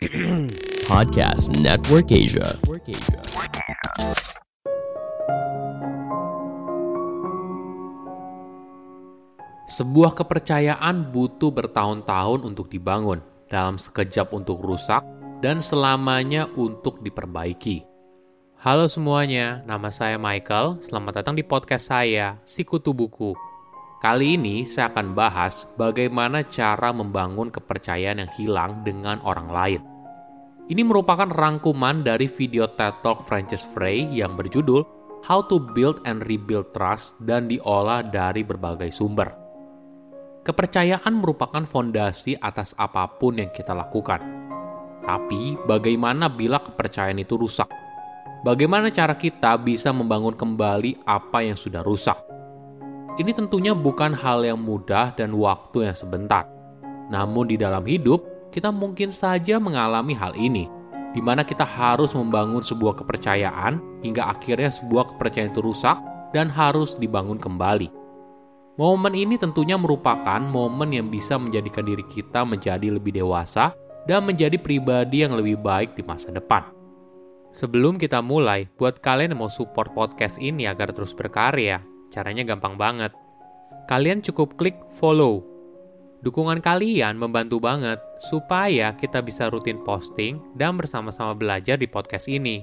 Podcast Network Asia. Sebuah kepercayaan butuh bertahun-tahun untuk dibangun, dalam sekejap untuk rusak, dan selamanya untuk diperbaiki. Halo semuanya, nama saya Michael. Selamat datang di podcast saya, Sikutu Buku. Kali ini saya akan bahas bagaimana cara membangun kepercayaan yang hilang dengan orang lain. Ini merupakan rangkuman dari video TED Talk Francis Frey yang berjudul How to Build and Rebuild Trust dan diolah dari berbagai sumber. Kepercayaan merupakan fondasi atas apa pun yang kita lakukan. Tapi, bagaimana bila kepercayaan itu rusak? Bagaimana cara kita bisa membangun kembali apa yang sudah rusak? Ini tentunya bukan hal yang mudah dan waktu yang sebentar. Namun, di dalam hidup, kita mungkin saja mengalami hal ini, di mana kita harus membangun sebuah kepercayaan hingga akhirnya sebuah kepercayaan itu rusak dan harus dibangun kembali. Momen ini tentunya merupakan momen yang bisa menjadikan diri kita menjadi lebih dewasa dan menjadi pribadi yang lebih baik di masa depan. Sebelum kita mulai, buat kalian yang mau support podcast ini agar terus berkarya, caranya gampang banget. Kalian cukup klik follow. Dukungan kalian membantu banget supaya kita bisa rutin posting dan bersama-sama belajar di podcast ini.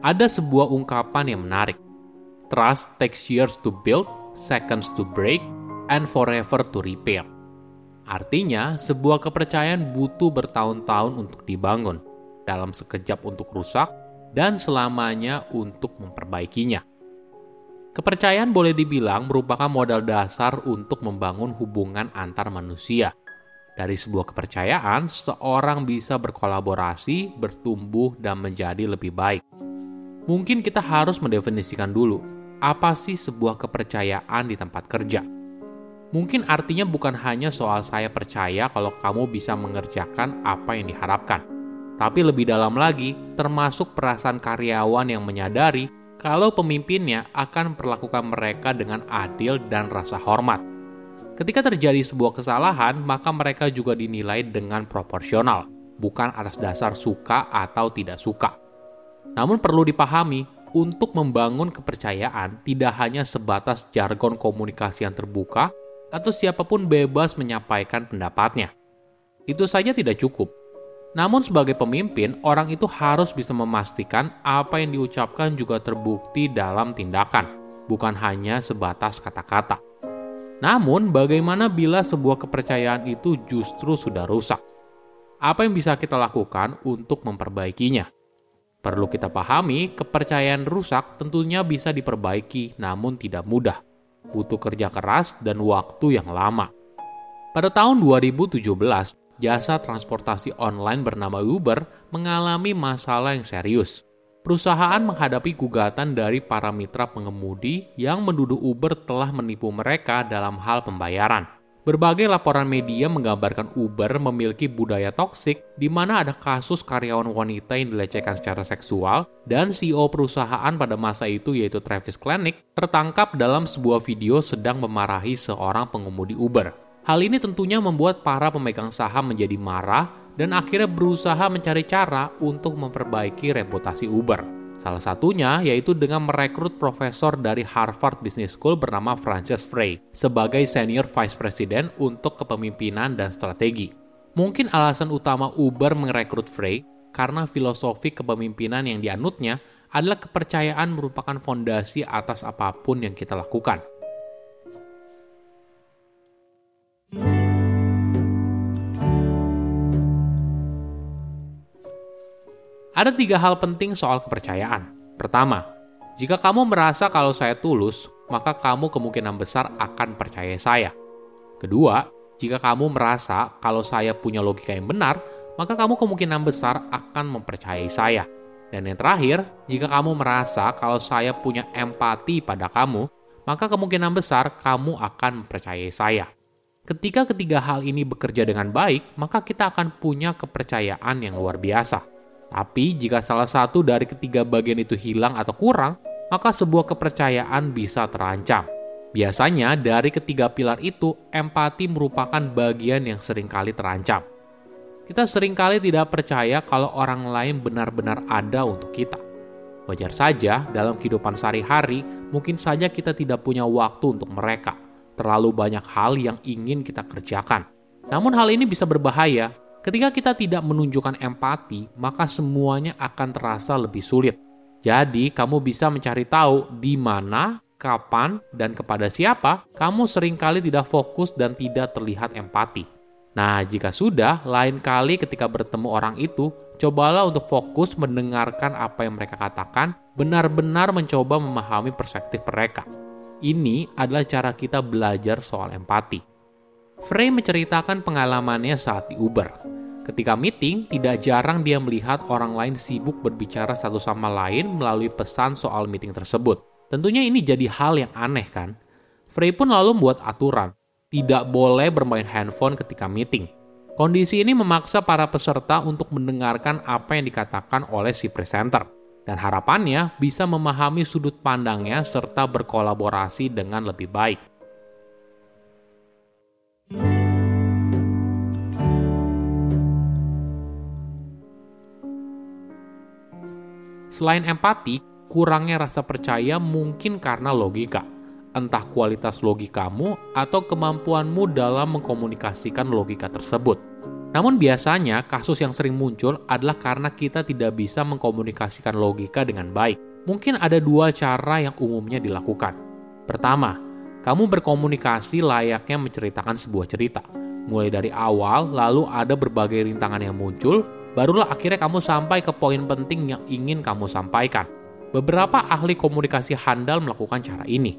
Ada sebuah ungkapan yang menarik. Trust takes years to build, seconds to break, and forever to repair. Artinya, sebuah kepercayaan butuh bertahun-tahun untuk dibangun, dalam sekejap untuk rusak, dan selamanya untuk memperbaikinya. Kepercayaan boleh dibilang merupakan modal dasar untuk membangun hubungan antar manusia. Dari sebuah kepercayaan, seorang bisa berkolaborasi, bertumbuh, dan menjadi lebih baik mungkin kita harus mendefinisikan dulu apa sih sebuah kepercayaan di tempat kerja. Mungkin artinya bukan hanya soal saya percaya kalau kamu bisa mengerjakan apa yang diharapkan, tapi lebih dalam lagi, termasuk perasaan karyawan yang menyadari kalau pemimpinnya akan memperlakukan mereka dengan adil dan rasa hormat. Ketika terjadi sebuah kesalahan, maka mereka juga dinilai dengan proporsional, bukan atas dasar suka atau tidak suka. Namun perlu dipahami, untuk membangun kepercayaan tidak hanya sebatas jargon komunikasi yang terbuka atau siapa pun bebas menyampaikan pendapatnya. Itu saja tidak cukup. Namun sebagai pemimpin, orang itu harus bisa memastikan apa yang diucapkan juga terbukti dalam tindakan, bukan hanya sebatas kata-kata. Namun, bagaimana bila sebuah kepercayaan itu justru sudah rusak? Apa yang bisa kita lakukan untuk memperbaikinya? Perlu kita pahami, kepercayaan rusak tentunya bisa diperbaiki, namun tidak mudah. Butuh kerja keras dan waktu yang lama. Pada tahun 2017, jasa transportasi online bernama Uber mengalami masalah yang serius. Perusahaan menghadapi gugatan dari para mitra pengemudi yang menuduh Uber telah menipu mereka dalam hal pembayaran. Berbagai laporan media menggambarkan Uber memiliki budaya toksik di mana ada kasus karyawan wanita yang dilecehkan secara seksual dan CEO perusahaan pada masa itu yaitu Travis Kalanick tertangkap dalam sebuah video sedang memarahi seorang pengemudi Uber. Hal ini tentunya membuat para pemegang saham menjadi marah dan akhirnya berusaha mencari cara untuk memperbaiki reputasi Uber. Salah satunya yaitu dengan merekrut profesor dari Harvard Business School bernama Frances Frey sebagai Senior Vice President untuk kepemimpinan dan strategi. Mungkin alasan utama Uber merekrut Frey karena filosofi kepemimpinan yang dianutnya adalah kepercayaan merupakan fondasi atas apa pun yang kita lakukan. Ada tiga hal penting soal kepercayaan. Pertama, jika kamu merasa kalau saya tulus, maka kamu kemungkinan besar akan percaya saya. Kedua, jika kamu merasa kalau saya punya logika yang benar, maka kamu kemungkinan besar akan mempercayai saya. Dan yang terakhir, jika kamu merasa kalau saya punya empati pada kamu, maka kemungkinan besar kamu akan mempercayai saya. Ketika ketiga hal ini bekerja dengan baik, maka kita akan punya kepercayaan yang luar biasa. Tapi jika salah satu dari ketiga bagian itu hilang atau kurang, maka sebuah kepercayaan bisa terancam. Biasanya dari ketiga pilar itu, empati merupakan bagian yang sering kali terancam. Kita sering kali tidak percaya kalau orang lain benar-benar ada untuk kita. Wajar saja dalam kehidupan sehari-hari, mungkin saja kita tidak punya waktu untuk mereka. Terlalu banyak hal yang ingin kita kerjakan. Namun hal ini bisa berbahaya. Ketika kita tidak menunjukkan empati, maka semuanya akan terasa lebih sulit. Jadi, kamu bisa mencari tahu di mana kapan, dan kepada siapa, kamu sering kali tidak fokus dan tidak terlihat empati. Nah, jika sudah, lain kali ketika bertemu orang itu, cobalah untuk fokus mendengarkan apa yang mereka katakan, benar-benar mencoba memahami perspektif mereka. Ini adalah cara kita belajar soal empati. Frey menceritakan pengalamannya saat di Uber. Ketika meeting, tidak jarang dia melihat orang lain sibuk berbicara satu sama lain melalui pesan soal meeting tersebut. Tentunya ini jadi hal yang aneh kan? Frey pun lalu membuat aturan, tidak boleh bermain handphone ketika meeting. Kondisi ini memaksa para peserta untuk mendengarkan apa yang dikatakan oleh si presenter. Dan harapannya bisa memahami sudut pandangnya serta berkolaborasi dengan lebih baik. Selain empati, kurangnya rasa percaya mungkin karena logika. Entah kualitas logikamu atau kemampuanmu dalam mengkomunikasikan logika tersebut. Namun biasanya kasus yang sering muncul adalah karena kita tidak bisa mengkomunikasikan logika dengan baik. Mungkin ada dua cara yang umumnya dilakukan. Pertama, kamu berkomunikasi layaknya menceritakan sebuah cerita. Mulai dari awal, lalu ada berbagai rintangan yang muncul, barulah akhirnya kamu sampai ke poin penting yang ingin kamu sampaikan. Beberapa ahli komunikasi handal melakukan cara ini.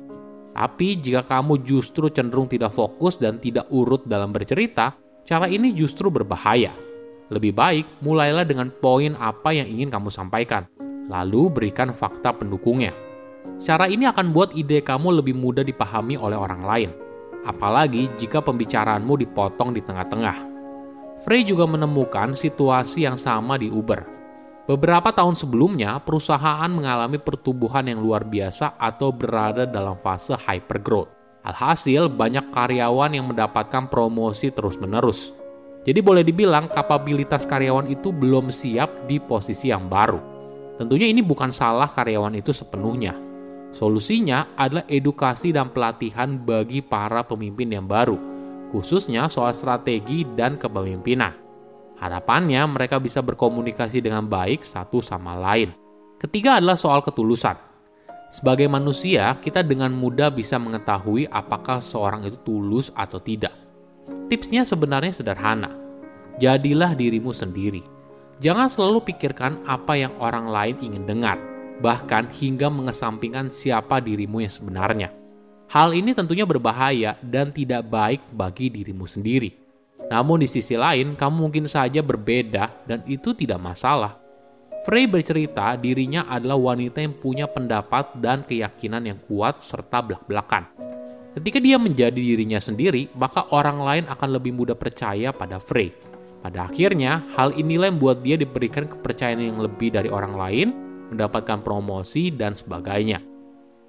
Tapi jika kamu justru cenderung tidak fokus dan tidak urut dalam bercerita, cara ini justru berbahaya. Lebih baik mulailah dengan poin apa yang ingin kamu sampaikan, lalu berikan fakta pendukungnya. Cara ini akan buat ide kamu lebih mudah dipahami oleh orang lain, apalagi jika pembicaraanmu dipotong di tengah-tengah. Frey juga menemukan situasi yang sama di Uber Beberapa tahun sebelumnya, perusahaan mengalami pertumbuhan yang luar biasa atau berada dalam fase hypergrowth. Alhasil, banyak karyawan yang mendapatkan promosi terus-menerus. Jadi boleh dibilang kapabilitas karyawan itu belum siap di posisi yang baru. Tentunya ini bukan salah karyawan itu sepenuhnya. Solusinya adalah edukasi dan pelatihan bagi para pemimpin yang baru, khususnya soal strategi dan kepemimpinan. Harapannya mereka bisa berkomunikasi dengan baik satu sama lain. Ketiga adalah soal ketulusan. Sebagai manusia, kita dengan mudah bisa mengetahui apakah seorang itu tulus atau tidak. Tipsnya sebenarnya sederhana. Jadilah dirimu sendiri. Jangan selalu pikirkan apa yang orang lain ingin dengar, bahkan hingga mengesampingkan siapa dirimu yang sebenarnya. Hal ini tentunya berbahaya dan tidak baik bagi dirimu sendiri. Namun di sisi lain, kamu mungkin saja berbeda dan itu tidak masalah. Frey bercerita dirinya adalah wanita yang punya pendapat dan keyakinan yang kuat serta belak-belakan. Ketika dia menjadi dirinya sendiri, maka orang lain akan lebih mudah percaya pada Frey. Pada akhirnya, hal inilah yang membuat dia diberikan kepercayaan yang lebih dari orang lain, mendapatkan promosi, dan sebagainya.